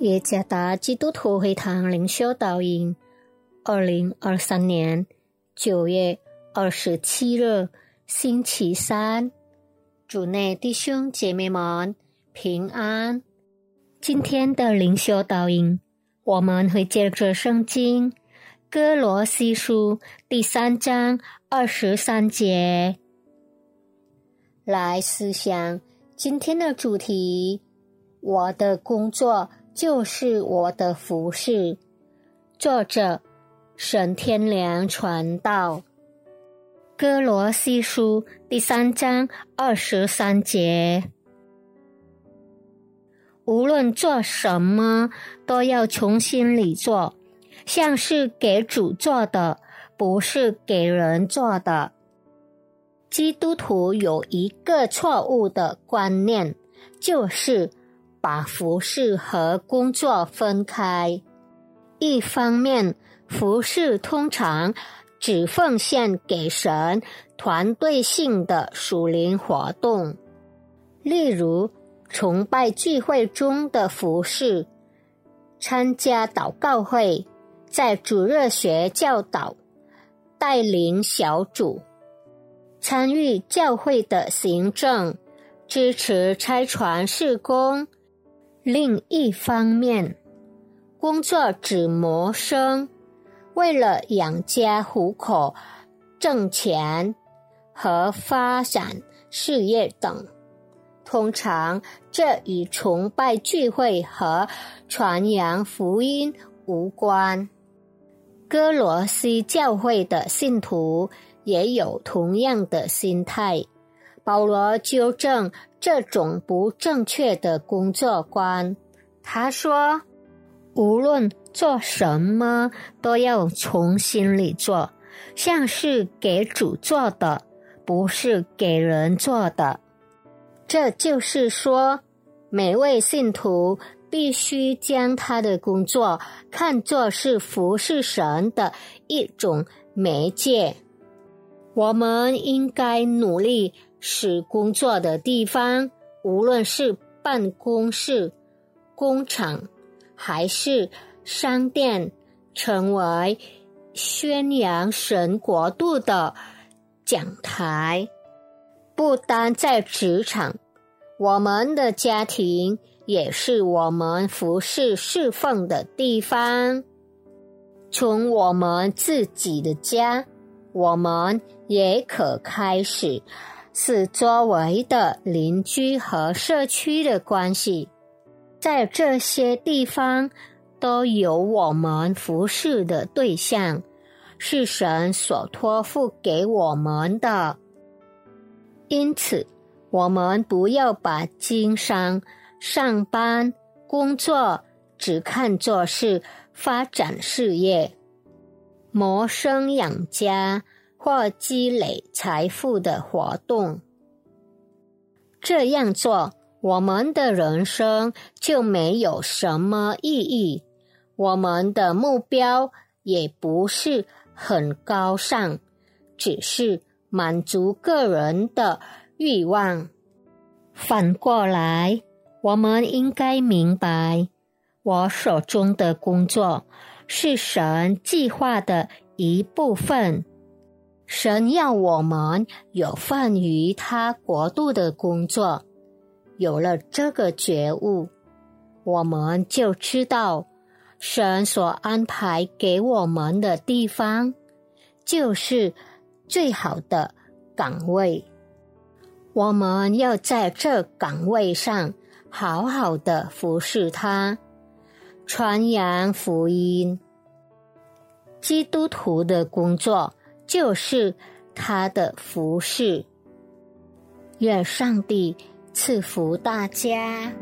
耶加达基督徒会堂灵修导引，二零二三年九月二十七日星期三，主内弟兄姐妹们平安。今天的灵修导引，我们会借着圣经哥罗西书第三章二十三节来思想今天的主题：我的工作。就是我的服饰。作者：沈天良传道。哥罗西书第三章二十三节：无论做什么，都要从心里做，像是给主做的，不是给人做的。基督徒有一个错误的观念，就是。把服饰和工作分开。一方面，服饰通常只奉献给神团队性的属灵活动，例如崇拜聚会中的服饰、参加祷告会、在主热学教导、带领小组、参与教会的行政、支持拆船施工。另一方面，工作只谋生，为了养家糊口、挣钱和发展事业等。通常，这与崇拜聚会和传扬福音无关。哥罗西教会的信徒也有同样的心态。保罗纠正。这种不正确的工作观，他说：“无论做什么，都要从心里做，像是给主做的，不是给人做的。”这就是说，每位信徒必须将他的工作看作是服侍神的一种媒介。我们应该努力。使工作的地方，无论是办公室、工厂还是商店，成为宣扬神国度的讲台。不单在职场，我们的家庭也是我们服侍侍奉的地方。从我们自己的家，我们也可开始。是周围的邻居和社区的关系，在这些地方都有我们服侍的对象，是神所托付给我们的。因此，我们不要把经商、上班、工作只看作是发展事业、谋生养家。或积累财富的活动，这样做，我们的人生就没有什么意义。我们的目标也不是很高尚，只是满足个人的欲望。反过来，我们应该明白，我手中的工作是神计划的一部分。神要我们有份于他国度的工作，有了这个觉悟，我们就知道神所安排给我们的地方就是最好的岗位。我们要在这岗位上好好的服侍他，传扬福音。基督徒的工作。就是他的服饰。愿上帝赐福大家。